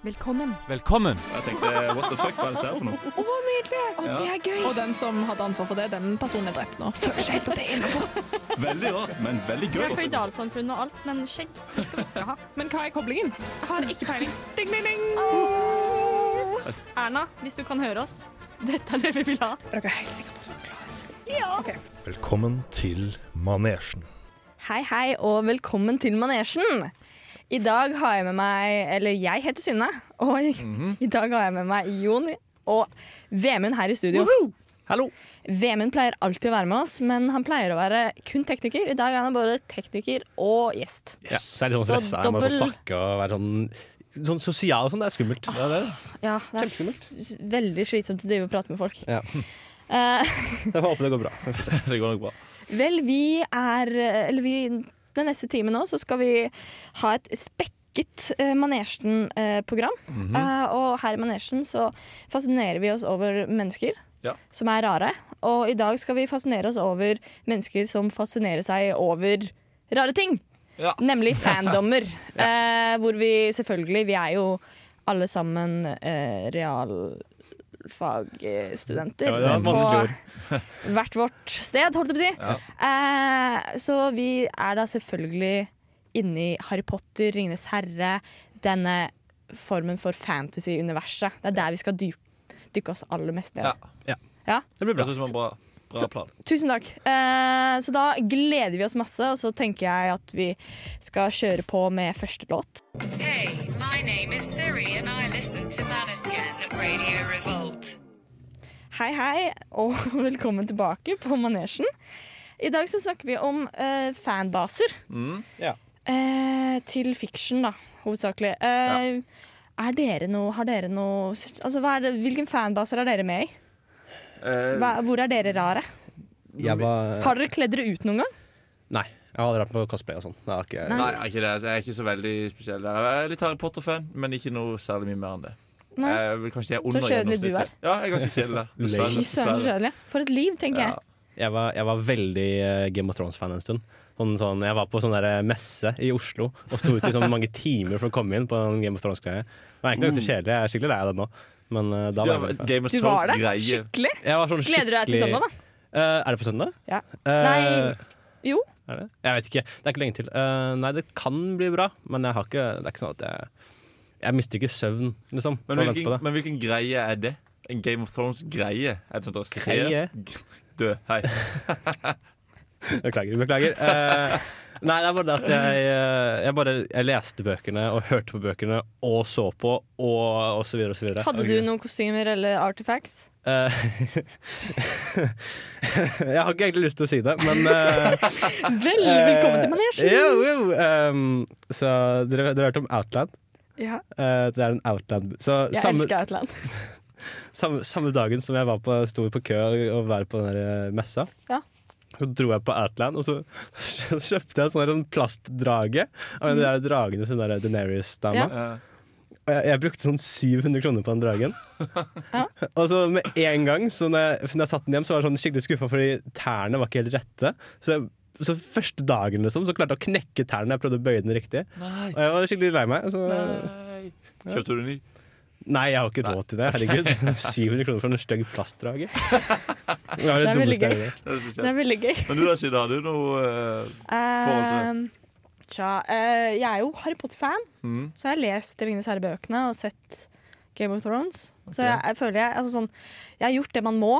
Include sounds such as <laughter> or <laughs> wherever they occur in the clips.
Velkommen. Velkommen! Jeg tenkte what the fuck, hva er dette her for noe? Å, nydelig! Å, Ja. Det er gøy. Og den som hadde ansvar for det, den personen er drept nå. Føler seg helt innenfor. Veldig rart, men veldig gøy. Det er føydalsamfunn og alt, men skjegg det skal vi ikke ha. Men hva er koblingen? Jeg har ikke peiling. Ding, ding, ding. Erna, hvis du kan høre oss, dette er det vi vil ha. Er dere helt sikre på at dere er klare? Ja. Velkommen til manesjen. Hei, hei, og velkommen til Manesjen. I dag har jeg med meg Eller jeg heter Synne, og i, i dag har jeg med meg Jon og Vemund her i studio. Hallo! Vemund pleier alltid å være med oss, men han pleier å være kun tekniker. I dag er han både tekniker og gjest. Ja, så er det litt sånn Så stressa. Jeg må dobbel- sånn snakke og være sånn Sånn sosial og sånn, det er skummelt. Det er det. Ja, det er veldig slitsomt å drive og prate med folk. Ja. Uh, jeg <laughs> jeg håper det går bra. Får. <laughs> Det går nok bra. vel, vi er Eller vi Den neste timen nå så skal vi ha et spekket uh, Manesjen-program. Mhm. Eh, og her i Manesjen så fascinerer vi oss over mennesker Ja. som er rare. Og i dag skal vi fascinere oss over mennesker som fascinerer seg over rare ting. Ja. Nemlig <laughs> fandommer. eh, hvor vi selvfølgelig Vi er jo alle sammen eh, realfagstudenter. Ja, på <laughs> hvert vårt sted, holdt jeg på å si. Ja. Eh, så vi er da selvfølgelig inni Harry Potter, Ringenes herre, denne formen for fantasy-universet. Det er der vi skal dykke oss aller mest ned. Ja. Det blir Det bra. Bra, plan. Så- Tusen takk. Eh, så da gleder vi oss masse, og så tenker jeg at vi skal kjøre på med første låt. Hey, my name is Siri and I listen to Manasian at Radio Revolt. Hei, hei, og <laughs> velkommen tilbake på Manesjen. I dag så snakker vi om eh, fanbaser. Mm. Eh, til fiction, da, hovedsakelig. Ja. Er dere noe, har dere noe altså, hva er det, Hvilken fanbaser er dere med i? Eh, Hva, hvor er dere rare? Jeg var Har dere kledd dere ut noen gang? Nei. Jeg har aldri vært på cosplay og sånn. Ikke Nei, er ikke det. Altså, Jeg er ikke så veldig spesiell der. Jeg er litt Harry Potter-fan, men ikke noe særlig mye mer enn det. Nei. Jeg vil kanskje si jeg er under Så kjedelig du er. Ja, jeg er ganske kjedelig der. <laughs> Fy søren, så kjedelig. For et liv, tenker Ja. jeg. Jeg var, jeg var veldig eh, Game of Thrones-fan en stund. Sånn, sånn, jeg var på sånn der messe i Oslo og sto ute i sånn mange timer for å komme inn på en Game of Thrones-greie. Det var egentlig ganske kjedelig. Jeg er skikkelig lei av det nå. Men uh, da Du var jeg. Game of Du var der? Skikkelig? Jeg var sånn Gleder du deg til skikkelig- søndag, da? Uh, er det på søndag? Ja. Eh, Nei. Jo. Er det? Jeg vet ikke. Det er ikke lenge til. Eh, nei, det kan bli bra, men jeg har ikke, det er ikke sånn at jeg Jeg mister ikke søvn, liksom. Men hvilken, men hvilken greie er det? En Game of Thrones-greie? Er det sånn at dere ser Greie? Død. Hei. <laughs> Beklager. beklager. Eh, <laughs> nei, det er bare det at jeg, eh, jeg bare jeg leste bøkene og hørte på bøkene og så på og, og så videre og så videre. Hadde du noen kostymer eller artifacts? Eh, <laughs> jeg har ikke egentlig lyst til å si det, men uh, <laughs> Vel, velkommen til manesjen! ehm, Så dere, dere har hørt om Outland? Ja, Uh, det er en Outland Så jeg samme, elsker Outland. <laughs> samme, samme dagen som jeg var på, sto på kø og var på den messa, Ja. Så dro jeg på Outland, og så <laughs> kjøpte jeg sånn sånn plastdrage av en av de der dragene som den der Daenerys-dama. Ja. Eh, Og jeg, jeg brukte sånn 700 kroner på den dragen. <laughs> Ja. Og så med en gang, så når jeg, når jeg satte den hjem, så var jeg sånn skikkelig skuffa fordi tærne var ikke helt rette. Så, jeg, så første dagen liksom, så klarte jeg å knekke tærne. Jeg prøvde å bøye den riktig. Nei. Og jeg var skikkelig lei meg. Så, Nei. Kjøpte du ny? Nei, jeg har ikke råd til det. Herregud. <laughs> 700 kroner for en stygg plastdrage. Det, Det er veldig gøy. Det er Det er veldig gøy. Men du da, Sida, har du noe uh, Forhold til Eh, Tja, uh, jeg er jo Harry Potter-fan, mm, så jeg har lest Ringenes herre-bøkene og sett Game of Thrones. Så jeg, jeg føler jeg altså sånn, Jeg har gjort det man må,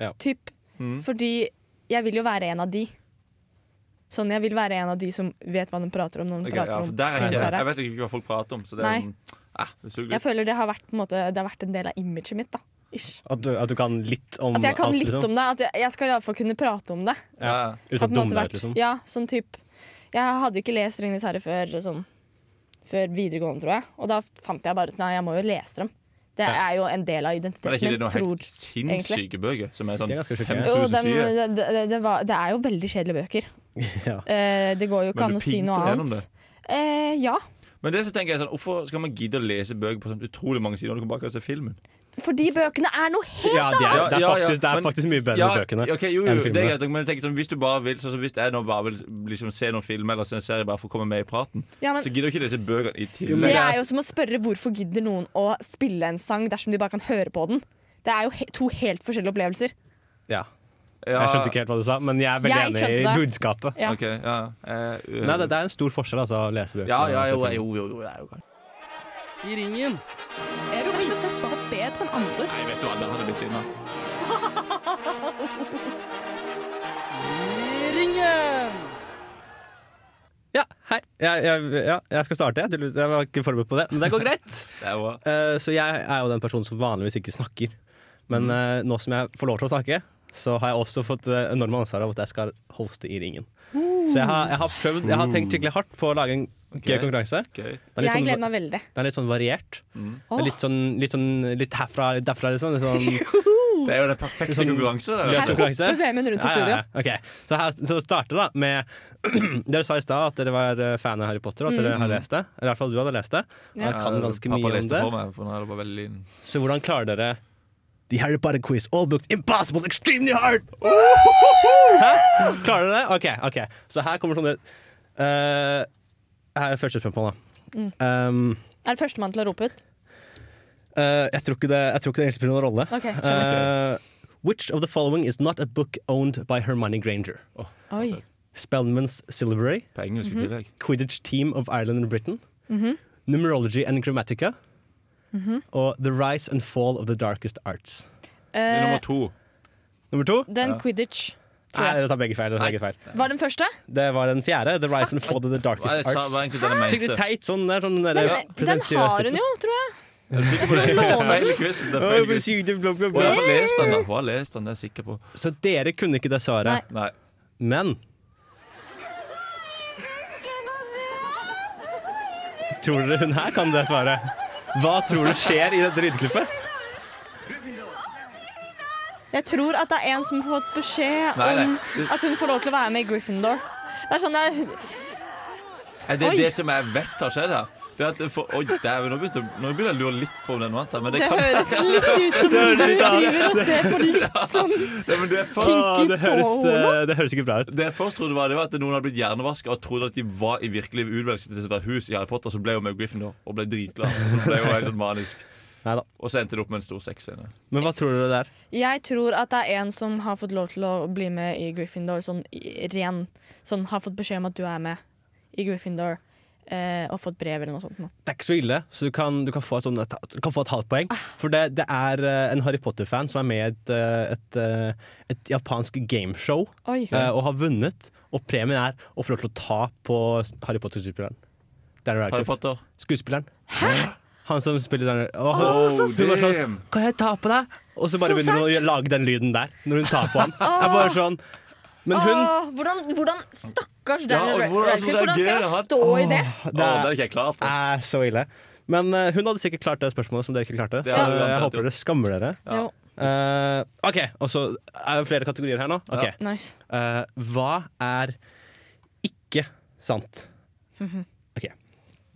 Ja. typ. mm. Fordi jeg vil jo være en av de. Sånn, Jeg vil være en av de som vet hva de prater om når de okay, prater ja, om jeg jeg vet ikke hva folk prater om, så det er, Nei. Eh, det suger Jeg føler det har vært, på en måte, det har vært en del av imaget mitt. da Ish. At du, at du kan litt om At jeg kan alt, litt liksom. om det. At jeg, jeg skal iallfall kunne prate om det. Ja. Uten på å måte dumme deg vært- ut, liksom. Ja, sånn typ Jeg hadde ikke lest 'Ringenes herre' før, sånn, før videregående, tror jeg. Og da fant jeg bare ut Nei, jeg må jo lese dem. Det Ja. er jo en del av Men er identiteten ikke det min. noen Tror. helt sinnssyke bøker? Som er sånn De er ganske sjuke. 5000 dem, sider? det, det, det, var, det er jo veldig kjedelige bøker. <laughs> Ja. Eh, det går jo ikke Men an du å si noe pinte gjennom annet. Eh, ja, Men det så tenker jeg sånn, hvorfor skal man gidde å lese bøker på sånn utrolig mange sider når du kan bare kan se filmen? Fordi bøkene er noe helt Ja, det er, det, er ja, ja, faktisk, det er men- faktisk mye bedre Ja, bøkene. ok, jo, jo, enn det er filmene. greit, men jeg tenker sånn, hvis du bare vil sånn som Hvis jeg nå bare vil liksom, se noen film eller se en serie bare for å komme med i praten, Ja, men så gidder du ikke lese bøkene i Jo, men Det er jo som å spørre hvorfor gidder noen å spille en sang dersom de bare kan høre på den. Det er jo he to helt forskjellige opplevelser. Ja. Ja, Jeg skjønte ikke helt hva du sa, men jeg er veldig Jeg enig i budskapet. Ja. Ok, ja. Eh, uh, Nei, det, det er en stor forskjell altså, å lese bøker. ja, ja, jo, jo, jo, jo, det er jo greit. I ringen. Er du rett og slett bare bedre enn andre? Nei, vet du hva, der hadde blitt sinna. Ringen! Ja, hei. Jeg, jeg, ja, jeg skal starte. Jeg, jeg var ikke forberedt på det, men det går greit. <laughs> Det uh. Eh, så jeg er jo den personen som vanligvis ikke snakker. Men uh, nå som jeg får lov til å snakke, så har jeg også fått uh, enorme ansvar av at jeg skal hoste i ringen. Så jeg har, jeg har prøvd Jeg har tenkt skikkelig hardt på å lage en okay. gøy konkurranse. Ok. Den litt Jeg sånn, gleder meg veldig. den er litt sånn variert. Mm. Det er Litt sånn, litt sånn litt herfra, litt derfra. liksom. sånn, sånn Det er jo den perfekte konkurranse. Her hopper VM-en rundt i Ja, ja, ja. Okay. Så, her, så starter da med <clears throat> Dere sa i stad at dere var eh, fan av Harry Potter, og at dere har lest det. Eller i hvert fall du hadde lest det. Og jeg kan ganske mye om det. for meg, for nå er det bare veldig. Så hvordan klarer dere The Harry Potter quiz, all booked, impossible, extremely hard! Hæ? Klarer du det? OK. ok Så her kommer sånne uh, Her er første spørsmål, da. Um, Er det førstemann til å rope ut? uh, jeg, tror ikke det, jeg tror ikke det egentlig spiller noen rolle. Ok, skjønner. Uh, which of the following is not a book owned by Hermione Granger? Oi. Spellman's Syllabary, På engelsk i tillegg. Quidditch Team of Ireland and Britain, Numerology and Grammatica, og The Rise and Fall of the Darkest Arts. Det er Eh, nummer to. Nummer to? den Ja. Quidditch. Nei, dere tar begge feil. Den begge feil. Var den første? Det var den fjerde. The Rise and Fall of the Darkest Arts. hva det Skikkelig teit sånn. Det er sånn der, Men den har hun jo, tror jeg. Er du sikker på det? Det er feil i. Det er feil bla, Hun har lest den, da. Hun har lest den, det er jeg sikker på. Så dere kunne ikke det svaret. Nei. Nei. Men Tror dere hun her kan det svaret? Hva tror du skjer i dette lydklippet? Jeg tror at det er en som har fått beskjed Nei, nei. om at hun får lov til å være med i Gryffindor. Det er sånn jeg, Er det Oi. det som jeg vet har skjedd her? Det at for, oi, dæven, nå begynte nå begynner jeg å lure litt på om det er noe annet. her, Men det, Det kan høres <laughs> litt ut som du litt annet. driver og ser på litt sånn Nei, men det, først, det, høres, eh, det høres ikke bra ut. det jeg først trodde var, det var at noen hadde blitt hjernevaska og trodde at de var i virkelig utvelgelse til sitt hus i Harry Potter, så ble hun med Griffin Gryffindor og ble dritglad. Så ble hun helt sånn manisk. Neida. Og så endte det opp med en stor sexscene. Men hva tror du det er? Jeg tror at det er en som har fått lov til å bli med i Gryffindor, sånn ren Sånn har fått beskjed om at du er med i Gryffindor, eh, og fått brev eller noe sånt. nå. Det er ikke så ille, så du kan, du kan, få, et sånn, et, du kan få et halvt poeng. For det, det er eh, en Harry Potter-fan som er med i et, et, et, eh, et japansk gameshow Oi. eh, og har vunnet. Og premien er å få lov til å ta på Harry Potter-skuespilleren. Harry Potter. Skuespilleren. Han som spiller den oh, Oh, Hun var sånn. Kan jeg ta på deg? Og så bare Så begynner hun å lage den lyden der når hun tar på han. Jeg <laughs> bare sånn Men hun Åh, hvordan, hvordan Stakkars Ja, Daniel hvordan- Radcliffe. Hvordan skal jeg han? stå i det? Åh, det er ikke jeg klar på. er så ille. Men eh, hun hadde sikkert klart det spørsmålet som dere ikke klarte. Det Så har hun jeg garantert håper dere skammer dere. Ja. Jo, Eh, OK, og så er det flere kategorier her nå. Ok. Ja. nice. Eh, hva er ikke sant?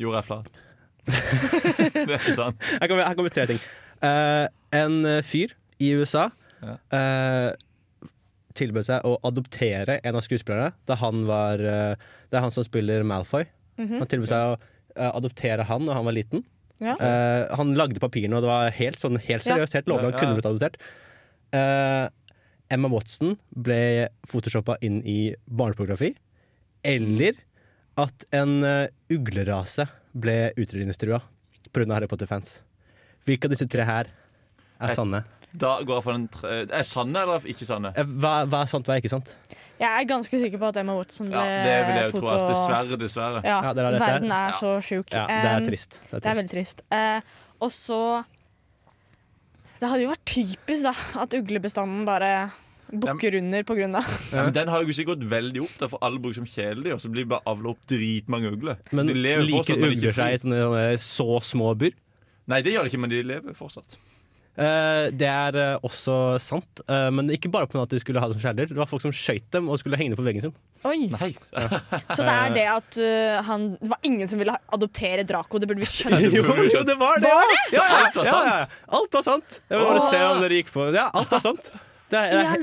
Jorda er flat. <laughs> det er ikke sant. Her kommer, her kommer tre ting. Eh, en eh, fyr i USA Ja. eh, tilbød seg å adoptere en av skuespillerne da han var eh, Det er han som spiller Malfoy. Han tilbød seg å eh, adoptere han da han var liten. Ja. Uh, han lagde papirene, og det var helt, sånn, helt seriøst. Helt lovlig. Han kunne blitt adoptert. Uh, Emma Watson ble photoshoppa inn i barnepornografi. Eller at en uh, uglerase ble utrydningstrua pga. Harry Potter-fans. Hvilke av disse tre her er sanne? Da går jeg for den tre... Er sanne eller ikke sanne? Eh, Hva, hva er sant, hva er ikke sant? Jeg er ganske sikker på at Emma Watson ble Ja, det vil jeg foto... tro. altså. Dessverre, dessverre. Ja, Ja, rett verden er Ja. så sjuk. Ja, det er trist. Det er Det er veldig trist. Uh, og så Det hadde jo vært typisk da at uglebestanden bare bukker under på grunn av Ja, men den har jo ikke gått veldig opp, for alle bruker som kjæledyr. Så blir det bare avla opp dritmange ugler. Men De lever liker fortsatt, men ikke ugler seg i så små bur? Nei, det gjør de ikke, men de lever fortsatt. Eh, det er eh, også sant, eh, men ikke bare pga. at de skulle ha det som kjæledyr. Det var folk som skøyt dem og skulle henge dem på veggen sin. Oi. Nei. <laughs> Så det er det at uh, han Det var ingen som ville adoptere Draco, det burde vi skjønne. <laughs> jo, jo, det var det! Var Ja, ja, ja, sant? ja. Alt var sant. Jeg vil bare se om dere gikk på Ja, alt var sant. Det er, I det er,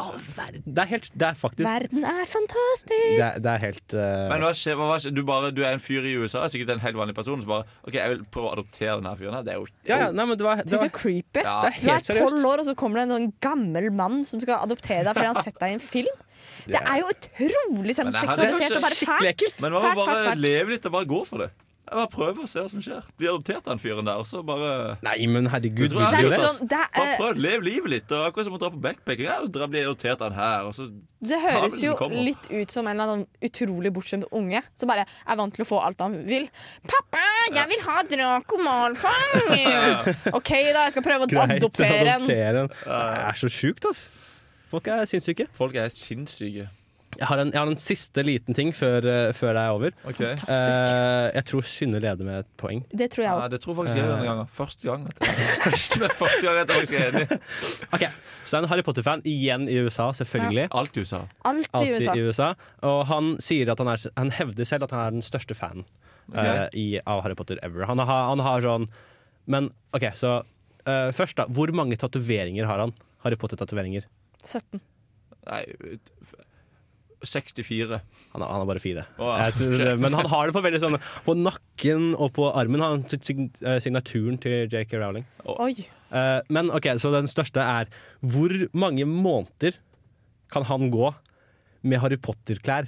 all verden. det er helt Det er faktisk Verden er Det fantastisk. er, det er helt uh... Men hva skjer, hva, skjer? Du, bare, du er en fyr i USA, sikkert en helt vanlig person, som bare OK, jeg vil prøve å adoptere denne fyren her. Det er jo Ja, ja, nei, men det var, det Tenk så var creepy. Ja. Det er Du er tolv år, og så kommer det en sånn gammel mann som skal adoptere deg fordi han har sett deg i en film. <laughs> Det er jo utrolig sånn det seksualisert og bare fælt. Men hva må Fælt, bare fælt, fælt. leve litt og bare gå for det? Jeg bare prøver å se hva som skjer. Bli adoptert av den fyren der, og så bare Nei, men herregud, Det tror jeg Det vil er du det? sånn det, Bare er, prøv å leve livet litt. Og akkurat som å dra på backpacking. Ja, dra bli adoptert av den her, og så det høres jo kommer. litt ut som en eller annen utrolig bortskjemt unge som bare er vant til å få alt han vil. 'Pappa, jeg vil ha Draco Malfang!' <laughs> OK, da. Jeg skal prøve å Greit å adoptere en. adoptere en. Det er så sjukt, ass. Folk er sinnssyke. Folk er sinnssyke. Jeg har en, jeg har en siste liten ting før, eh, før det er over. Okay. Uh, jeg tror Synne leder med et poeng. Det tror jeg Ja, det tror faktisk jeg denne gangen. Første gang. At jeg, første, <laughs> første gang at jeg faktisk er enig. okay. Så det er en Harry Potter-fan igjen i USA, selvfølgelig. Alt i USA. Alt i USA. i USA. Og han sier at han, er, han hevder selv at han er den største fanen uh, i, av Harry Potter ever. Han har, han har sånn Men OK, så uh, først, da. Hvor mange tatoveringer har han? Harry Potter-tatoveringer. 17. Nei 64. Han, har- han har bare fire. Oh, ja. Jeg tror, men han har det på veldig sånn På nakken og på armen har han eh, signaturen til JK Rowling. Oi. Uh, men OK, så den største er Hvor mange måneder kan han gå med Harry Potter-klær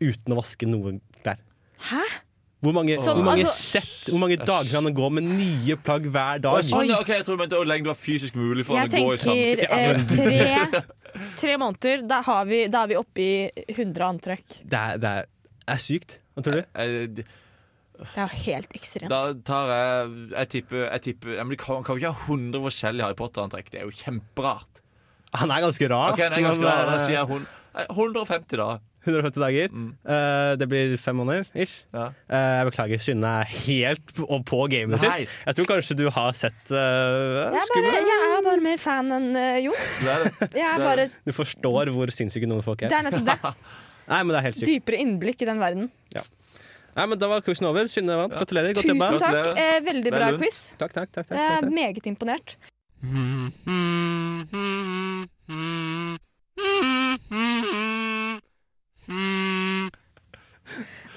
uten å vaske noen klær? Hæ? Hvor mange, Sånn, hvor mange altså- sett, hvor mange dager kan han gå med nye plagg hver dag? sånn, okay, ok, jeg tror du mente hvor lenge det var fysisk mulig for Jeg han å gå i tenker samme eh, tre, <laughs> tre måneder. Da, har vi, da er vi oppe i 100 antrekk. Det er, det er, er sykt. Hva tror du? Eh, d- Det er jo helt ekstremt. Da tar jeg Jeg tipper, jeg tipper jeg, men kan, kan vi ikke ha 100 forskjellige Harry Potter-antrekk. Det er jo kjemperart. Han er ganske rar. Okay, er ganske rar. Da eh, sier jeg hun, eh, 150, da. 150 dager. Mm. Uh, det blir fem måneder ish. Ja. Uh, jeg beklager, Synne er helt på, på gamet Nei. sitt. Jeg tror kanskje du har sett uh, er, jeg er bare mer fan enn uh, Jo. Det er det. Jeg er bare, Du forstår hvor sinnssyke noen folk det er. er nettopp det. <laughs> Nei, men det er helt sykt. Dypere innblikk i den verden. Nei, men Da var quizen over. Synne vant. Gratulerer. Godt jobba. Tusen takk. Eh, veldig er bra quiz. Takk, takk, takk, takk, Jeg er meget imponert. Åh.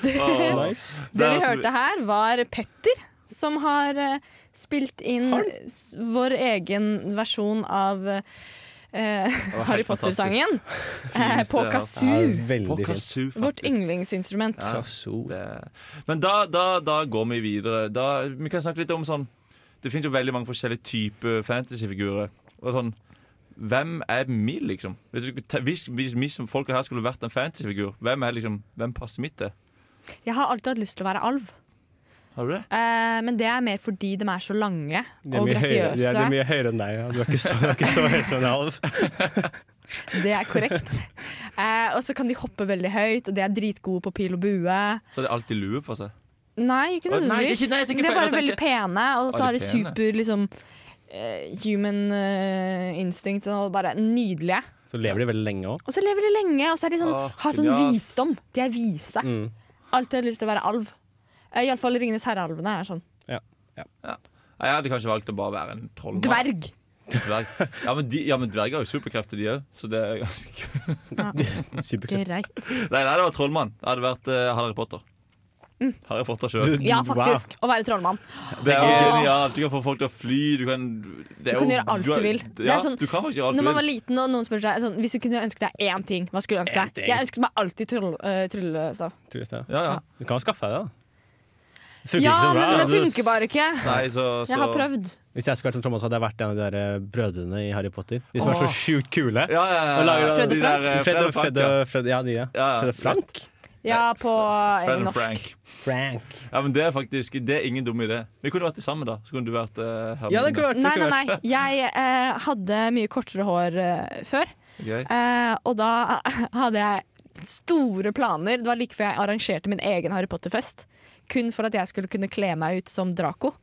Nice. <laughs> Det vi hørte her, var Petter, som har eh, spilt inn Har vår egen versjon av eh, Harry Potter-sangen <laughs> eh, på kazoo. På kazoo, Vårt yndlingsinstrument. Ja. Men da, da, da går vi videre. Da, vi kan snakke litt om sånn Det finnes jo veldig mange forskjellige typer fantasyfigurer. Og sånn Hvem er vi, liksom? Hvis, hvis, hvis vi som folk her skulle vært en fantasyfigur, hvem er liksom Hvem passer mitt til? Jeg har alltid hatt lyst til å være alv, Har du det? eh, men det er mer fordi de er så lange er og de grasiøse. de er mye høyere enn deg. Ja. Du er ikke så, er ikke så høy som en alv. <laughs> Det er korrekt. Eh, og så kan de hoppe veldig høyt, og de er dritgode på pil og bue. Så har de alltid lue på seg? Nei, ikke nødvendigvis. de er bare veldig pene, og så har de super liksom eh, human eh, instinct og bare nydelige. Så lever de veldig lenge òg. Og så lever de lenge, og så er de sånn, ah, har sånn genialt. visdom. De er vise. Mm. Alltid har lyst til å være alv. Eh, Iallfall Ringenes herre-alvene er sånn. Ja Jeg hadde kanskje valgt å bare være en trollmann. Dverg! Dverg. Ja, men, de, ja, men dverger har jo superkrefter, de òg. Så det er ganske <laughs> kult. Greit. Nei, nei, det var trollmann. Det hadde vært eh, Harry Potter. Harry Potter sjøl. Ja, faktisk. Å være trollmann. Det er jo Åh. genialt. Du kan få folk til å fly. Du kan, det er Du kan jo- gjøre alt du vil. Det er Ja, sånn- du kan faktisk gjøre alt Når du man var vil. liten og noen spør seg sånn, Hvis du kunne ønske deg én ting, hva skulle du ønske deg? ting. Jeg ønsket meg alltid tryll, eh, tryllestav. Trist, ja. Ja, ja. Du kan skaffe deg det, da. Funker Ja, ikke så bra. men det funker bare ikke. Nei, så, så Jeg har prøvd. Hvis jeg skulle vært som Thomas, hadde jeg vært en av de der eh, brødrene i Harry Potter. De som er så Åh. sjukt kule. Ja, ja, ja. Lager- Fred og Frank? eh, Fred og Fred, og- Fred, ja, de, ja. Ja, ja. Fred og Frank? Ja, på eh, Fred norsk. Frank. Frank. Ja, men det er faktisk Det er ingen dum idé. Vi kunne vært sammen, da. Så kunne du vært uh. Ja, det kunne vært. Nei, nei, nei. Jeg uh, hadde mye kortere hår uh, før. Ok. Eh, og da <laughs> hadde jeg store planer. Det var like før jeg arrangerte min egen Harry Potter-fest. Kun for at jeg skulle kunne kle meg ut som Draco.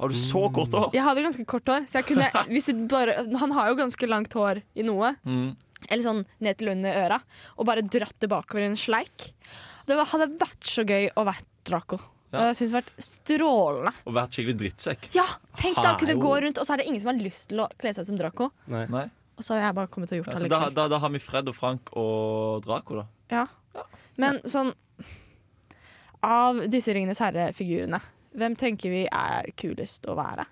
Har du så kort hår? Jeg hadde ganske kort hår, så jeg kunne <laughs> hvis du bare, Han har jo ganske langt hår i noe, Mm. eller sånn ned til under øra, og bare dratt det bakover i en sleik. Det var, hadde vært så gøy å være Draco. Ja. Og jeg synes det hadde vært strålende. Og vært skikkelig drittsekk. Ja, tenk da, kunne gå rundt, og så er det ingen som har lyst til å kle seg som Draco. Nei. Nei. Og så hadde jeg bare kommet og gjort Ja, det så da, da, da har vi Fred og Frank og Draco, da. Ja. Men sånn Av disse Ringenes herre-figurene, hvem tenker vi er kulest å være?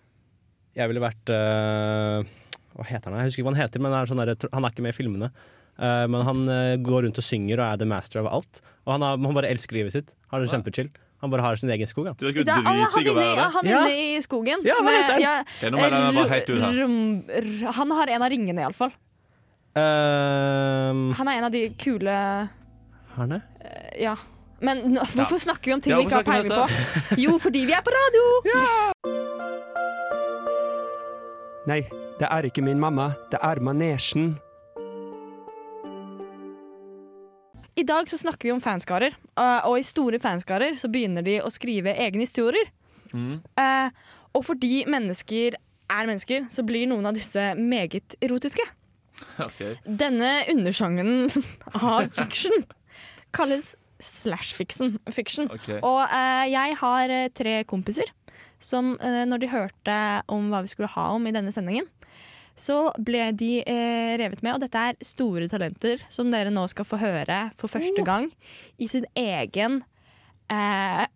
Jeg ville vært øh, Hva heter han? Jeg husker ikke hva han heter, men han er, sånn der, han er ikke med i filmene. Uh, men han uh, går rundt og synger og er the master of alt. Og han, har, han bare elsker livet sitt. Har det kjempechill. Han bare har sin egen skog. Han. er, Da, ah, han inne, ja, han Ja. inne i skogen. Ja, hva heter han? ja, rom- r- han har en av ringene, iallfall. Uh, Han er en av de kule Herne? Uh. Ja. Men nå, hvorfor snakker vi om ting Ja, vi ikke har peiling på? Jo, fordi vi er på radio! <laughs> Nei, det er ikke min mamma, det er manesjen. I dag så snakker vi om fanskarer, uh, og i store fanskarer så begynner de å skrive egne historier. Mm. Uh, og fordi mennesker er mennesker, så blir noen av disse meget erotiske. Okay. Denne undersjangeren av fiction kalles slash fiction. fiction. Ok. Og eh, jeg har eh, tre kompiser som eh, når de hørte om hva vi skulle ha om i denne sendingen, så ble de eh, revet med. Og dette er store talenter som dere nå skal få høre for første gang i sin egen eh,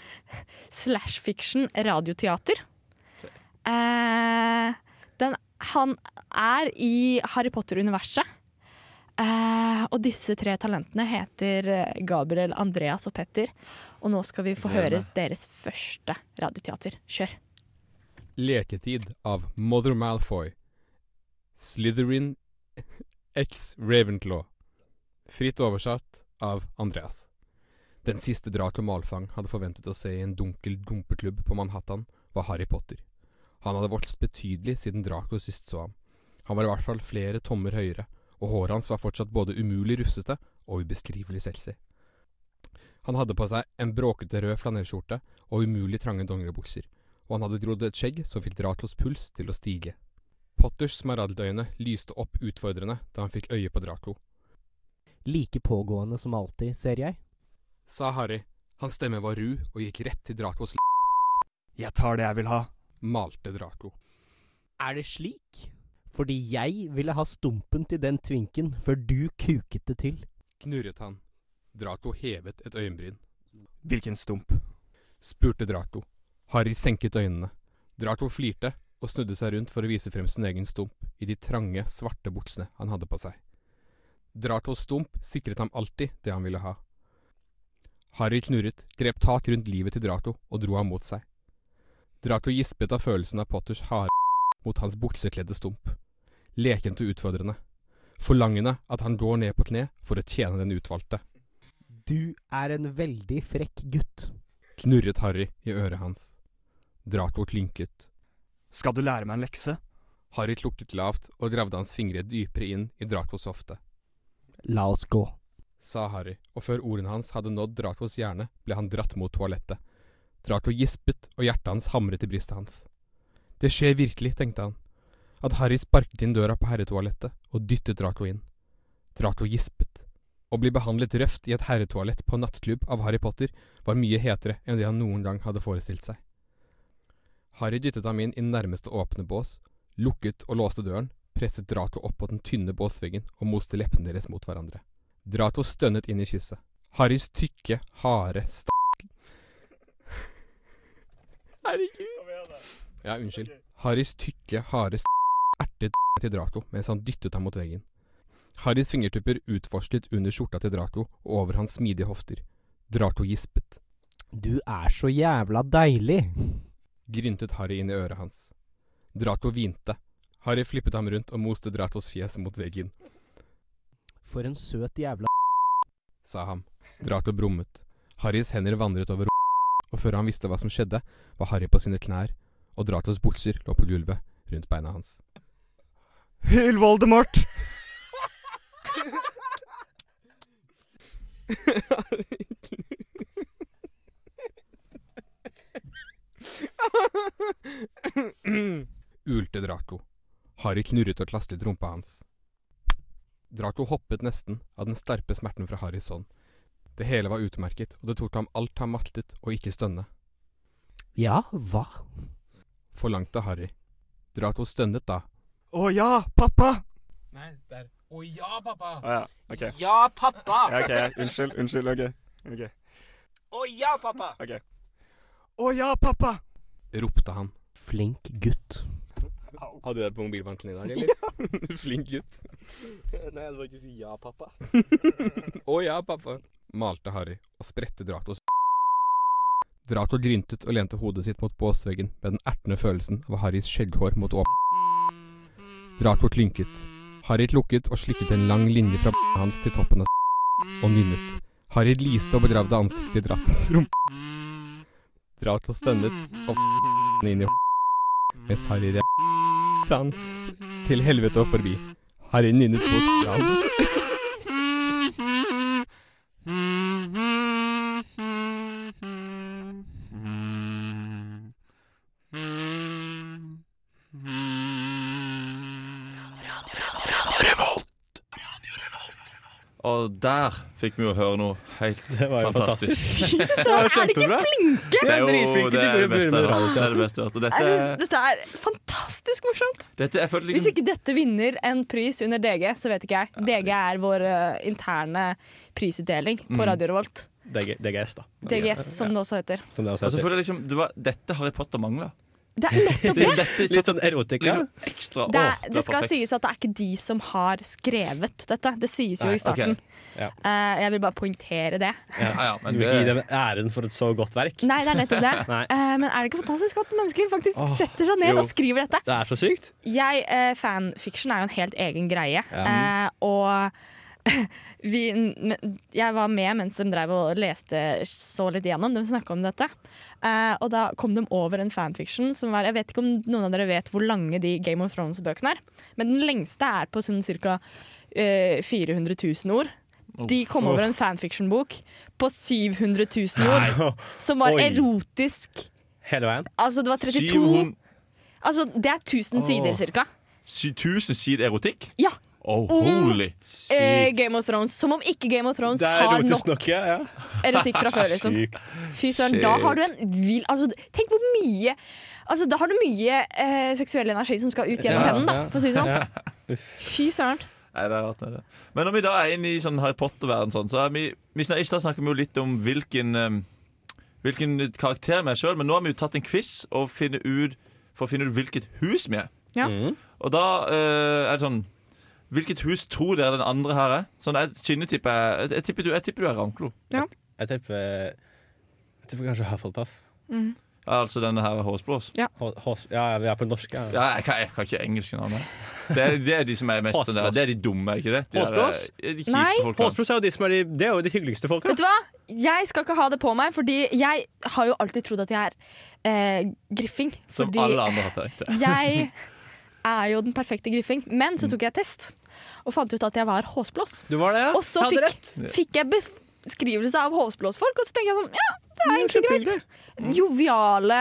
<laughs> slash fiction radioteater. Eh, den, han er i Harry Potter-universet. Eh, og disse tre talentene heter eh, Gabriel, Andreas og Petter. Og nå skal vi få høre deres første radioteater. Kjør. Leketid av Mother Malfoy. Slytherin x Ravenclaw. Fritt oversatt av Andreas. Den siste Draco Malfang hadde forventet å se i en dunkel dumpeklubb på Manhattan, var Harry Potter. Han hadde vokst betydelig siden Draco sist så ham. Han var i hvert fall flere tommer høyere, og håret hans var fortsatt både umulig rufsete og ubeskrivelig selsig. Han hadde på seg en bråkete rød flanellskjorte og umulig trange dongeribukser og han hadde grodd et skjegg som fikk Dratlos puls til å stige. Potters smaragdøyne lyste opp utfordrende da han fikk øye på Draco. Like pågående som alltid, ser jeg. Sa Harry. Hans stemme var ru og gikk rett til Dracos l... Jeg tar det jeg vil ha. Malte Draco. Er det slik? Fordi jeg ville ha stumpen til den twinken før du kuket det til. Knurret han. Draco hevet et øyenbryn. Hvilken stump? Spurte Draco. Harry senket øynene. Draco flirte og snudde seg rundt for å vise frem sin egen stump i de trange, svarte buksene han hadde på seg. Dracos stump sikret ham alltid det han ville ha. Harry knurret, grep tak rundt livet til Draco og dro ham mot seg. Draco gispet av følelsen av Potters harde mot hans buksekledde stump. Lekent og utfordrende. Forlangende at han går ned på kne for å tjene den utvalgte. Du er en veldig frekk gutt. Knurret Harry i øret hans. Draco klynket. Skal du lære meg en lekse? Harry lukket lavt og gravde hans fingre dypere inn i Dracos hofte. La oss gå. Sa Harry, og før ordene hans hadde nådd Dracos hjerne, ble han dratt mot toalettet. Draco gispet, og hjertet hans hamret i brystet hans. Det skjer virkelig, tenkte han. At Harry sparket inn døra på herretoalettet og dyttet Draco inn. Draco gispet. Å bli behandlet røft i et herretoalett på nattklubb av Harry Potter var mye hetere enn det han noen gang hadde forestilt seg. Harry dyttet ham inn i nærmeste åpne bås, lukket og låste døren, presset Draco opp på den tynne båsveggen og moste leppene deres mot hverandre. Draco stønnet inn i kysset. Harrys tykke, harde st... Herregud. Ja, unnskyld. Harrys tykke, harde st... ertet til Draco mens han dyttet ham mot veggen. Harrys fingertupper utforsket under skjorta til Draco og over hans smidige hofter. Draco gispet. Du er så jævla deilig. Gryntet Harry inn i øret hans. Draco hvinte. Harry flippet ham rundt og moste Dracos fjes mot veggen. For en søt jævla sa han. Draco brummet. Harrys hender vandret over og før han visste hva som skjedde, var Harry på sine knær, og Dracos bukser lå på gulvet rundt beina hans. Hyl Voldemort! Ulte Draco. Harry knurret og klastret rumpa hans. Draco hoppet nesten av den sterpe smerten fra Harrys hånd. Det hele var utmerket, og det tok ham alt han maktet å ikke stønne. Ja, hva? Forlangte Harry. Draco stønnet da. Å ja, pappa! Nei, der. Å ja, pappa! Å ja, ok. Ja, pappa! Ja, ok, Unnskyld, unnskyld. Ok. ok. Å ja, pappa! ok. Å ja, pappa! Ropte han. Flink gutt. Hadde du det på mobilbanken i dag, <laughs> eller? Ja. Flink gutt. Nei, var ikke si ja, pappa. <laughs> Å ja, pappa. Malte Harry og spredte Dratos. Drato gryntet og lente hodet sitt mot båsveggen med den ertende følelsen av Harrys skjegghår mot åpen. Draco lynket. Harriet lukket og slikket en lang linje fra hans til toppen av og nynnet. Harriet liste og begravde ansiktet i Dracos rumpe. Draco stønnet og inn i mens Harry re han til helvete og forbi. Harry nynnet mot hans. Og der fikk vi jo høre noe helt <laughs> Det var jo fantastisk. fantastisk. <laughs> <laughs> Det er de ikke flinke? Det er jo det, er det beste jeg har. Det er det beste jeg har hørt. Dette, dette er fantastisk morsomt. dette jeg følte Hvis liksom ikke dette vinner en pris under DG, så vet ikke jeg. DG er vår eh, interne prisutdeling på Mm. Radio Revolt. DG, DGS, da. DGS, som det også heter. Som det også Og så heter. føler jeg liksom det var, Dette Harry Potter mangla. Det er nettopp det. Dette Litt sånn erotika. liksom ekstra. Det, er, det skal perfekt. sies at det er ikke de som har skrevet dette. Det sies jo Nei, i starten. Okay. Ja. Uh, jeg vil bare poengtere det. Ja, ja, men Du vil ikke gi dem æren for et så godt verk. Nei, det er nettopp det. <laughs> Eh, men er det ikke fantastisk at mennesker faktisk oh, setter seg ned jo. og skriver dette? Det er så sykt. Jeg, uh, Fanfiction er jo en helt egen greie. Ja. Eh, og <laughs> vi, jeg var med mens de drev og leste så litt gjennom. De snakka om dette. Eh, og da kom de over en fanfiction som var Jeg vet ikke om noen av dere vet hvor lange de Game of Thrones-bøkene er. Men den lengste er på sånn ca. 400 000 ord. De kom over en fanfiction-bok på 700 000 ord, som var erotisk. Hele veien. Altså, det var 32 Altså, det er 1000 sider ca. 1000 sider erotikk? Ja. Oh, holy. Eh, Game of Thrones. Som om ikke Game of Thrones har nok snakke, ja. erotikk fra før. Liksom. Fy søren, da har du en vil altså, Tenk hvor mye Altså, Da har du mye eh, seksuell energi som skal ut gjennom Ja, pennen. da ja. For å si det sånn. Fy søren. Nei, det er rart, det er det. Men når vi da er inne i sånn Harry Potter-verden, sånn, så er vi, vi snakker, vi jo litt om hvilken, um, hvilken karakter vi er sjøl, men nå har vi jo tatt en quiz og ut, for å finne ut hvilket hus vi er. Ja. Mm. Og da uh, er det sånn Hvilket hus tror dere den andre her er? Sånn, jeg, jeg, jeg, tipper du, jeg tipper du er Ranklo. Jeg tipper Jeg tipper kanskje Hufflepuff. Mm. Ja, altså denne her er Håsblås. Ja. Hås- Ja, vi er på norsk, ja. Ja, jeg, kan, jeg kan ikke engelske navn. Det er, det er de som er mest sånn der. Det er de dumme, er ikke det? De Håsblås? eh, de Nei. Håsblås er jo de som er de, det er jo de hyggeligste folka. Vet du hva? Jeg skal ikke ha det på meg, fordi jeg har jo alltid trodd at jeg er eh, griffing. Som Fordi alle andre har tenkt. jeg er jo den perfekte griffing. Men så tok jeg test og fant ut at jeg var håsblås. Du var det, ja? Og så Jeg fikk, fikk jeg beskrivelse av håsblåsfolk, og så tenker jeg sånn Ja, det er egentlig greit. Mm. Joviale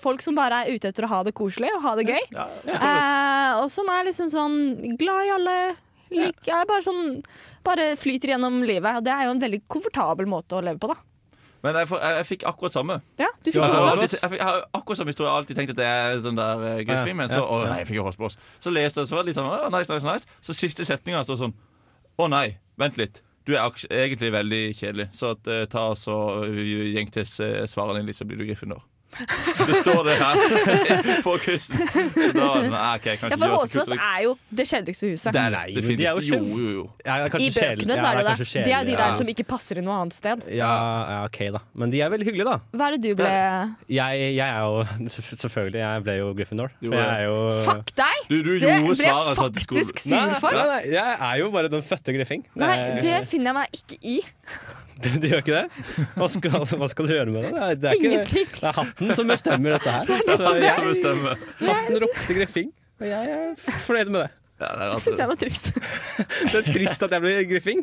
folk som bare er ute etter å ha det koselig og ha det gøy. Ja, ja. Eh, og som er liksom sånn glad i alle. Jeg er bare sånn Bare flyter gjennom livet. Og det er jo en veldig komfortabel måte å leve på, da. Men jeg, jeg, jeg fikk akkurat samme. Ja, du fikk Ja, Jeg har, jeg, jeg har akkurat samme historie. Alltid tenkt at det er sånn der uh, griffing, men så Ja, ja, Å nei, jeg fikk jo hårsblås. Så leste jeg så var det litt sånn å, nice, nice, nice. Så siste setninga står sånn Å nei, vent litt. Du er egentlig veldig kjedelig, så at, uh, ta oss og uh, gjeng til svarene dine, så blir du Gryffindor. <laughs> Det står det her <laughs> på kysten. Så da nei, sånn, ah, ok, jeg kan Ja, for kult. er jo det kjedeligste huset. Det er Nei, det, de er jo. Jo, jo, jo. Ja, I bøkene så er det det. Det er de der ja. som ikke passer i noe annet sted. ja, ja, OK, da. Men de er veldig hyggelige, da. Hva er det du ble Jeg, jeg er jo <laughs> Selvfølgelig, jeg ble jo Gryffindor. Jo, For jeg er jo Fuck deg! Du, du Det ble jeg faktisk sur for. Nei, nei, jeg er jo bare den fødte Griffing. Nei, det finner jeg meg ikke i. Du, du gjør ikke det? Hva skal, altså, hva skal du gjøre med det? Det er, det er, ikke, Ingenting. det er hatten som bestemmer dette her. Så Det som jeg, bestemmer. hatten ropte Griffing, og jeg er fornøyd med det. Ja, det er altså- syns jeg var trist. <laughs> Det er trist at jeg ble Griffing.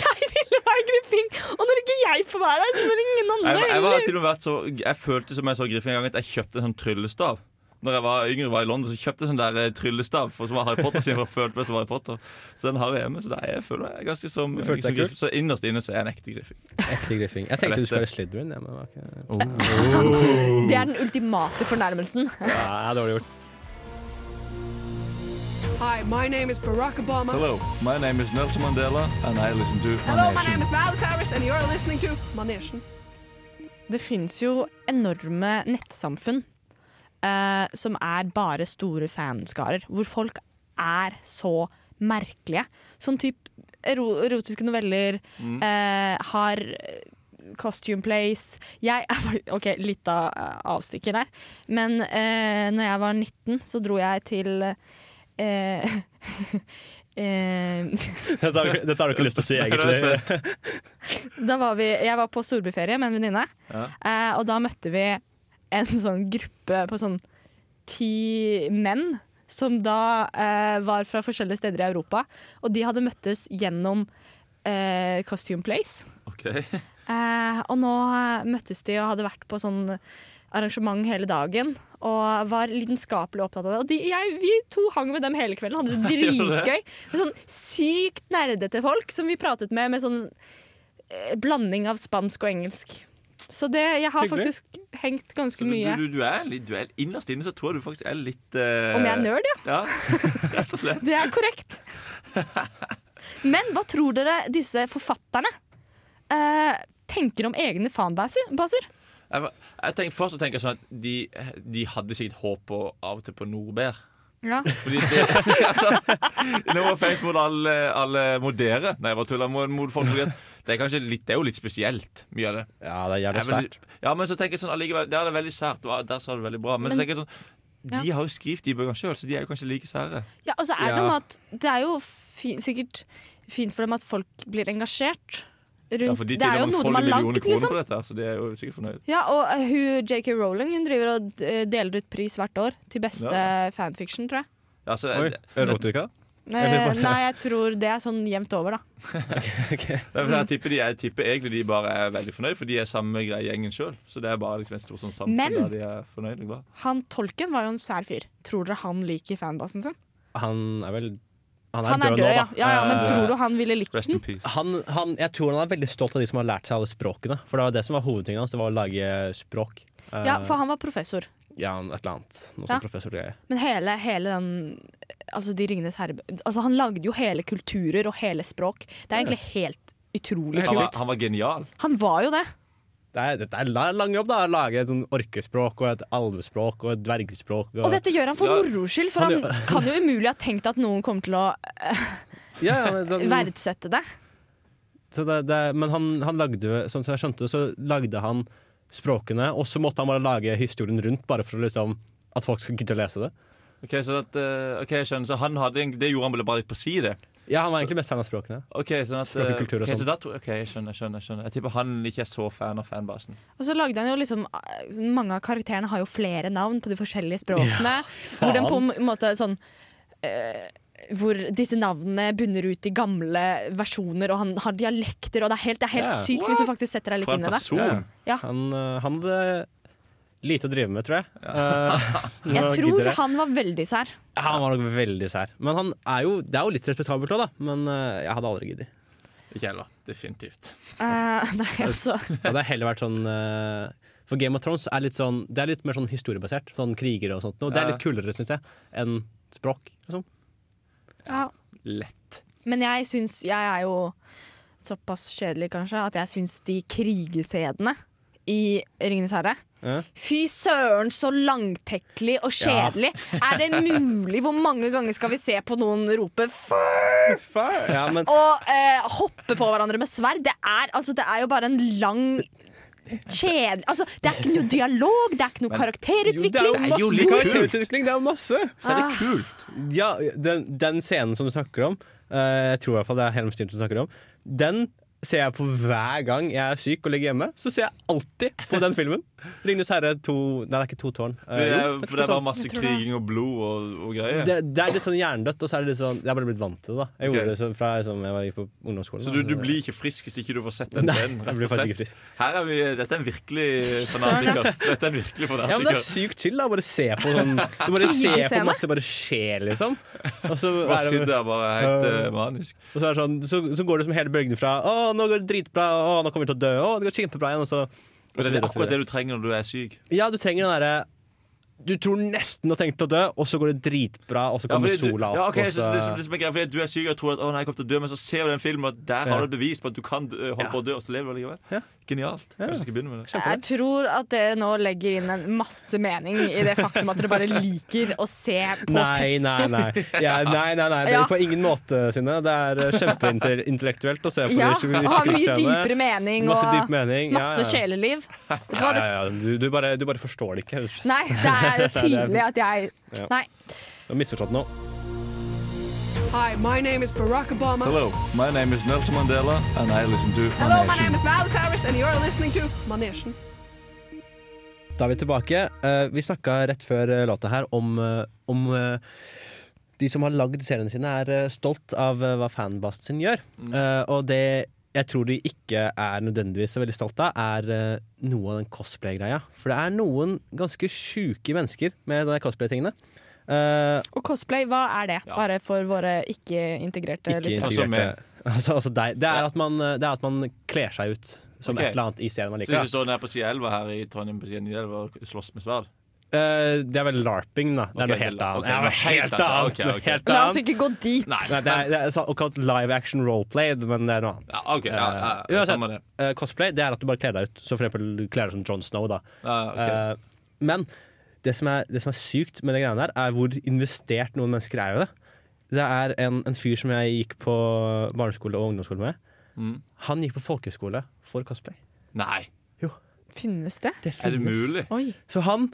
Jeg ville være griffing, og når ikke jeg får være der, så vil ingen andre Jeg, jeg, var til og med vært så, jeg følte som jeg så griffing en gang at jeg kjøpte en sånn tryllestav. Når jeg var yngre var i London, så kjøpte jeg sånn der eh, tryllestav for som var Harry Potter siden jeg følte meg som Harry Potter. Så den har jeg hjemme, så da er jeg føler meg ganske som, som griffing. Så innerst inne så er jeg en ekte Griffing. Ekte griffing. Jeg tenkte du skulle være Slytherin. Ja, ikke... Oh. Det er den ultimate fornærmelsen. Ja, dårlig gjort. Hi, my name is Barack Obama. Hello, my name is Nelson Mandela, and I listen to Hello, my name is Miles Harris, and you're listening to Manation. Det fins jo enorme nettsamfunn eh, som er bare store fanskarer, hvor folk er så merkelige. Sånn type ero erotiske noveller Mm. eh, har eh, Costume Place Jeg er OK, litt av eh, avstikker der. Men eh, når jeg var 19, så dro jeg til eh, <laughs> eh, <laughs> Dette har, du- dette har du ikke lyst til å si, egentlig. <laughs> Da var vi, jeg var på storbyferie med en venninne, Ja. eh, og da møtte vi en sånn gruppe på sånn ti menn som da eh, var fra forskjellige steder i Europa. Og de hadde møttes gjennom eh, Costume Place. Ok. Eh, og nå eh, møttes de og hadde vært på sånn arrangement hele dagen. Og var lidenskapelig opptatt av det. Og de, jeg, vi to hang med dem hele kvelden, hadde det? <laughs> dritgøy. Med sånn sykt nerdete folk som vi pratet med med sånn eh, blanding av spansk og engelsk. Så det, jeg har Hyggelig. faktisk hengt ganske du, mye. du, du, er litt, du er innerst inne så tror jeg du faktisk er litt uh... Om jeg er nerd, ja? Ja, <laughs> rett og slett. Det er korrekt. <laughs> Men hva tror dere disse forfatterne uh, tenker om egne fanbaser? Jeg, jeg tenker, først så tenker jeg sånn at de, de hadde sikkert håp på, av og til på Nordbær. Ja. Fordi det, <laughs> altså, no offense mot alle, alle mot dere. Nei, jeg bare tuller mot, mot folk. fordi at Det er kanskje litt, det er jo litt spesielt, mye av det. Ja, det er jævlig sært. Ja, men så tenker jeg sånn allikevel, Det er veldig sært. Der sa du det veldig bra. Men, så tenker jeg sånn de Ja. har jo skrevet de bøkene sjøl, så de er jo kanskje like sære. Ja, og så er det Ja. med at det er jo fin, sikkert fint for dem at folk blir engasjert rundt Ja, for de Det er jo noe de har lagd, liksom. på dette, så de er jo sikkert fornøyd. Ja, og eh, hun JK Rowling hun driver og eh, deler ut pris hvert år til beste Ja. fanfiction, tror jeg. Ja, så, Oi, erotika? Eh, bare- nei, jeg tror det er sånn jevnt over, da. <laughs> okay, okay. fordi jeg, tipper de, jeg tipper egentlig de bare er veldig fornøyd, for de er samme greie gjengen sjøl. Så det er bare liksom en stor sånn samfunn Men- der de er fornøyd. og. Han Tolken var jo en sær fyr. Tror dere han liker fanbasen sin? Han er vel Han er, Han er død, død, nå, ja. da. Ja, ja, men tror du han ville likt den? Han, han, jeg tror han er veldig stolt av de som har lært seg alle språkene. For det var det som var hovedtingen hans. Det var å lage språk. Eh, Ja, for han var professor. Ja, et eller annet. Noe Ja. sånn professorgreie. Men hele, hele den Altså, De ringenes herre Altså, han lagde jo hele kulturer og hele språk. Det er egentlig helt utrolig Han var, kult. han var genial. Han var jo det. Det er, dette er lang jobb, da. Å lage et sånn orkespråk og et alvespråk og et dvergespråk. Og dette gjør han for Ja. moro skyld, for Han han <laughs> kan jo umulig ha tenkt at noen kommer til å eh, Ja, ja, det- <laughs> verdsette det. Så det, det, men han, han lagde, sånn som jeg skjønte, så lagde han språkene, og så måtte han bare lage historien rundt, bare for liksom, at folk skulle gidde å lese det. Ok, så at, eh, ok, jeg skjønner. Så han hadde, det gjorde han vel bare litt på si, det? Ja, han var Så- egentlig mest fan av språkene. Ok, sånn at, Språk og kultur og ok, så sånn. da tror- ok, jeg skjønner, jeg skjønner, skjønner. Jeg tipper han ikke er så fan av fanbasen. Og så lagde han jo liksom eh, Mange av karakterene har jo flere navn på de forskjellige språkene. hvor den på en måte sånn eh, Hvor disse navnene bunner ut i gamle versjoner, og han har dialekter, og det er helt, det er helt yeah. sykt hvis du faktisk setter deg litt inn i det. Ja. Han, eh, han hadde lite å drive med, tror jeg. <laughs> Eh, Jeg tror jeg. han var veldig sær. Han var nok veldig sær. Men han er jo, det er jo litt respektabelt òg, da. Men eh, jeg hadde aldri giddet. Ikke heller. Definitivt. Uh, <laughs> nei, altså Det hadde heller vært sånn For Game of Thrones er litt sånn Det er litt mer sånn historiebasert. Sånn krigere og sånt. Og det er litt kulere, syns jeg, enn språk. Liksom. Ja. Lett. Men jeg syns Jeg er jo såpass kjedelig, kanskje, at jeg syns de krigescenene i Ringenes herre Ja. Fy søren, så langtekkelig og Ja. kjedelig. Er det mulig? Hvor mange ganger skal vi se på noen rope før? Ja, men Og eh, hoppe på hverandre med sverd? Det er, altså, det er jo bare en lang Kjedelig altså, Det er ikke noe dialog, det er ikke noe karakterutvikling. Jo, det er jo litt karakterutvikling, det er masse! Så er det Ah. kult. Ja, den, den scenen som du snakker om, uh, jeg tror i hvert fall det er Helm Steen som snakker om, den ser jeg på hver gang jeg er syk og ligger hjemme. Så ser jeg alltid på den filmen. Ringenes herre to Nei, det er ikke to tårn. For det, Eh, er, for det er bare masse kriging og blod og, og greier. Det, det er litt sånn hjernedødt, og så er det litt sånn Jeg har bare blitt vant til det. da Jeg okay. gjorde det så, fra liksom, jeg var gikk på ungdomsskolen. Så du, du blir ikke frisk hvis ikke du får sett den Nei, scenen? jeg blir faktisk ikke frisk. Her er vi, dette er en virkelig fanatiker. Dette er en virkelig Ja, men Det er sykt chill. da Bare se på sånn <laughs> Du bare ser på masse bare skje, liksom. Og så er det- sitter bare helt uh, manisk. Og så, er det sånn, så, så går det som hele bølgen fra Å, nå går det dritbra, å, nå kommer vi til å dø, å, det går kjempebra igjen. Og så, Og det er akkurat det du trenger når du er syk. Ja, du trenger den derre Du tror nesten du har tenkt å dø, og så går det dritbra, og så kommer ja, sola opp. ja, ok, så det, det er greit fordi Du er syk og tror at å, nei, jeg kommer til å dø, men så ser du den filmen, og der Ja. har du bevis på at du kan holde holde på å dø, og så lever du likevel. Genialt. Kanskje jeg skal begynne med det. Jeg tror at dere nå legger inn en masse mening i det faktum at dere bare liker å se på Nei, nei, nei. Ja, <laughs> nei, nei, nei. Det er Ja. på ingen måte, Synne. Det er eh, kjempeintellektuelt å se på Ja, og har mye dypere mening Masse og dyp mening. masse ja. sjeleliv. <laughs> Vet du Ja, ja, ja. Du, du, bare, du bare forstår det ikke. Nei, det er <laughs> tydelig at jeg Ja. Nei. Du har misforstått noe. Hi, my name is Barack Obama. Hello, my name is Nelson Mandela, and I listen to Hello, my name is Miles Harris, and you're listening to Manation. Da er vi tilbake. Eh, vi snakka rett før eh, låta her om, eh, om de som har lagd seriene sine, er stolt av hva fanbasen sin gjør. Eh, og det jeg tror de ikke er nødvendigvis så veldig stolt av, er noe av den cosplay-greia. For det er noen ganske sjuke mennesker med de cosplay-tingene. Eh, Og cosplay, hva er det? Bare for våre ikke-integrerte ikke lyttere. Altså, altså deg. Det, er at man, det er at man kler seg ut som okay. et eller annet i serien man liker. Så hvis du står nede på side 11 her i Trondheim på side 11 og slåss med sverd? Uh, det er vel larping, da. Det er noe helt annet. noe helt helt La oss ikke gå dit. Nei, det er, det er såkalt live action roleplay, men det er noe annet. Ja, ja, ja, ja, Eh, uansett, uh, eh, cosplay det er at du bare kler deg ut. Så for eksempel kler deg som Jon Snow. Da. Ja. Eh, men det som, er, det som er sykt med det greiene der, er hvor investert noen mennesker er i det. Det er en, en fyr som jeg gikk på barneskole og ungdomsskole med. Mm. Han gikk på folkeskole for cosplay. Nei. Finnes det? Det finnes. Er det mulig? Oi. Så han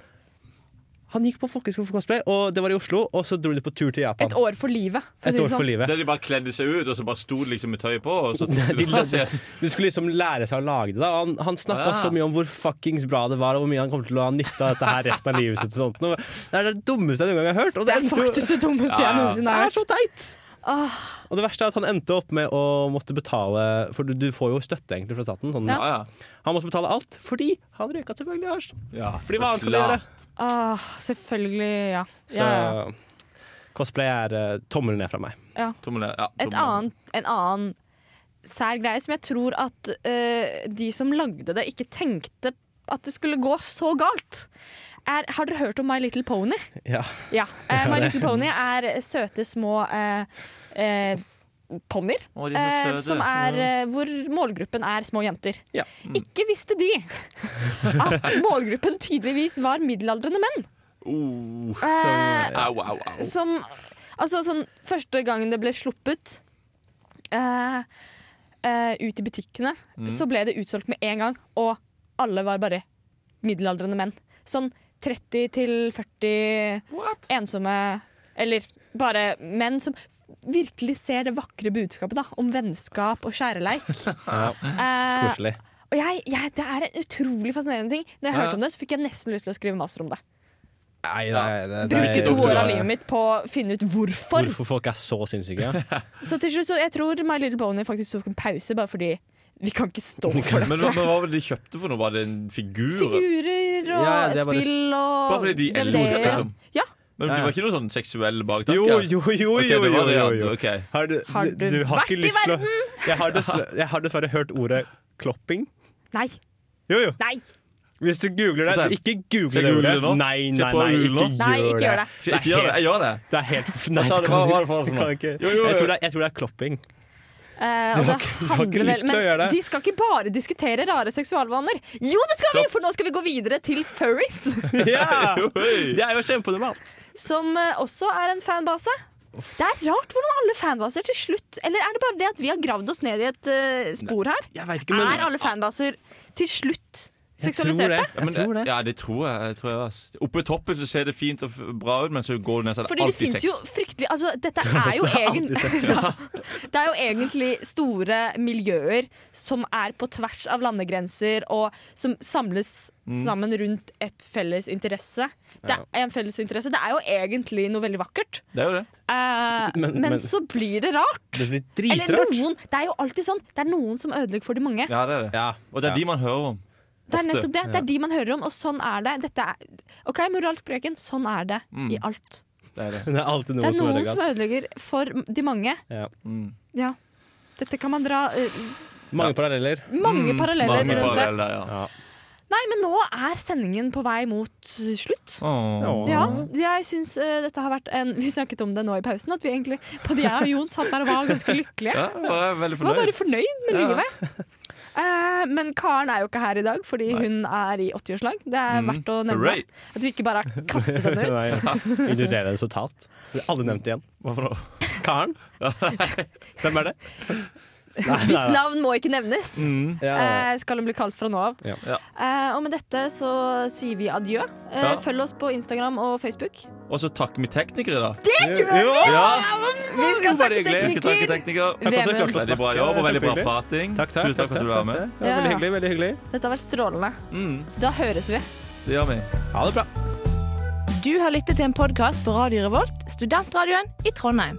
han gikk på folkeskole for cosplay, og det var i Oslo. Og så dro de på tur til Japan. Et år for livet. For Et det år for sånn. livet. Der de bare kledde seg ut, og så bare sto det liksom med tøy på? Og så <laughs> De, de, de skulle liksom lære seg å lage det. da. Han, han snakka Ah. så mye om hvor fuckings bra det var, og hvor mye han kom til å ha nytte av dette her resten av livet sitt. Og sånt. Det er det dummeste jeg noen gang har hørt. Og Det er faktisk det dummeste jeg Ja. noensinne har hørt. Det er så teit! Ah, Og det verste er at han endte opp med å måtte betale For du, du får jo støtte egentlig fra staten. Sånn. Ja, ja. Han måtte betale alt fordi han røyka selvfølgelig hasj. ja Fordi hva annet skal du gjøre? ah, selvfølgelig, ja. Så ja, ja. cosplay er uh, tommel ned fra meg. Tommel. Ja, tommel annet, en annen sær greie som jeg tror at uh, de som lagde det, ikke tenkte at det skulle gå så galt. Er, har dere hørt om My Little Pony? Ja. Ja. Uh, My Little Pony er søte små uh, uh ponnier. Er eh, som hvor målgruppen er små jenter. Ja. Ikke visste de at <laughs> målgruppen tydeligvis var middelaldrende menn. Uh, Eh, au, au, au. som Altså sånn Første gangen det ble sluppet eh, eh, ut i butikkene, Mm. så ble det utsolgt med en gang, og alle var bare middelaldrende menn. Sånn 30 til 40 ensomme Eller bare menn som virkelig ser det vakre budskapet da, om vennskap og kjærleik. <laughs> Ja. Eh, og jeg, jeg, det er en utrolig fascinerende ting. Når jeg Ja. hørte om det, så fikk jeg nesten lyst til å skrive master om det. Nei, nei, nei, Bruke to år av livet mitt på å finne ut hvorfor. Hvorfor folk er så sinnssyke. <laughs> Så til slutt, så jeg tror My Little Pony faktisk tok en pause, bare fordi vi kan ikke stå <laughs> for Men, dette. men hva var det de kjøpte for noe? Var det en figur? Figurer og Ja, bare- spill og Bare fordi de elsker det, liksom? Ja. Men det var ikke noe sånn seksuell baktanke? Jo, jo, jo, Ok, jo, det jo, jo, jo. Okay. Har du, Har du har vært i verden? Jeg har, jeg har dessverre hørt ordet klopping. Nei. Jo, jo. Nei. Hvis du googler det, ikke google det google ordet. det? Nei, nei, nei, ikke gjør? Nei, ikke gjør det. Jeg ikke gjøre det? Jeg gjør det. Det er helt Nei, du du? det du det jeg tror det er klopping. Eh, Du har ikke- du har ikke lyst til å gjøre det? Men vi skal ikke bare diskutere rare seksualvaner. Jo, det skal vi! For nå skal vi gå videre til furries. <laughs> Ja! Det er jo kjempenormalt. som eh, også er en fanbase. Det er rart hvordan alle fanbaser til slutt Eller er det bare det at vi har gravd oss ned i et uh, spor her? Jeg vet ikke, men Er alle fanbaser til slutt Seksualiserte? Ja, men, tror det. Ja, det tror jeg. jeg, tror jeg. Oppe i toppen så ser det fint og bra ut, men så går det ned, så er det Fordi det alltid fins sex. jo fryktelig Altså, dette <laughs> er jo egentlig <laughs> ja, Det er jo egentlig store miljøer som er på tvers av landegrenser, og som samles Mm. sammen rundt et felles interesse. Det er en felles interesse. Det er jo egentlig noe veldig vakkert. Det er jo det. Uh, Men- men, men- så blir det rart. Det blir Eller noen. Det er jo alltid sånn. Det er noen som ødelegger for de mange. Ja, det er det. Ja. Og det er Ja. de man hører om. Det er nettopp det. Det er de man hører om, og sånn er det. Dette er, OK, moralsk prøken, Sånn er det Mm. i alt. Det er det. Det er alltid Det noen er som noen som ødelegger for de mange. Ja. Mm. Ja. Dette kan man dra uh, Mange paralleller. mange Mm, paralleller mange paralleller, ja. Ja. Nei, men nå er sendingen på vei mot slutt. Åh. Ja, jeg syns uh, dette har vært en <laughs> Vi snakket om det nå i pausen, at vi egentlig både jeg og Jon satt der og var ganske lykkelige. Ja, var var bare fornøyd. fornøyd med Ja. livet. <laughs> Eh, men Karen er jo ikke her i dag fordi hun er i 80-årslag. Det er Mm. verdt å nevne. Hooray. At vi ikke bare har kastet henne ut. <laughs> Nei, <laughs> Ignorerer resultat totalt. Blir aldri nevnt igjen. Hva for noe? <laughs> Karen? Hvem er det? <laughs> Hvis navn må ikke nevnes, Mm. Ja. eh, skal hun bli kalt fra nå av. Ja. Ja. Eh, og med dette så sier vi adjø. Eh, Ja. Følg oss på Instagram og Facebook. Og så takk med teknikere, da. Det gjør vi! Ja. Vi skal takke hyggelig. Vi skal takke tekniker. Takk Veldig bra jobb og veldig bra prating. Takk, takk, Tusen takk for at du var med. Veldig hyggelig. veldig hyggelig Dette har vært strålende. Mm, Da høres vi. det gjør vi. Ha det bra. Du har lyttet til en podkast på Radio Revolt, studentradioen i Trondheim.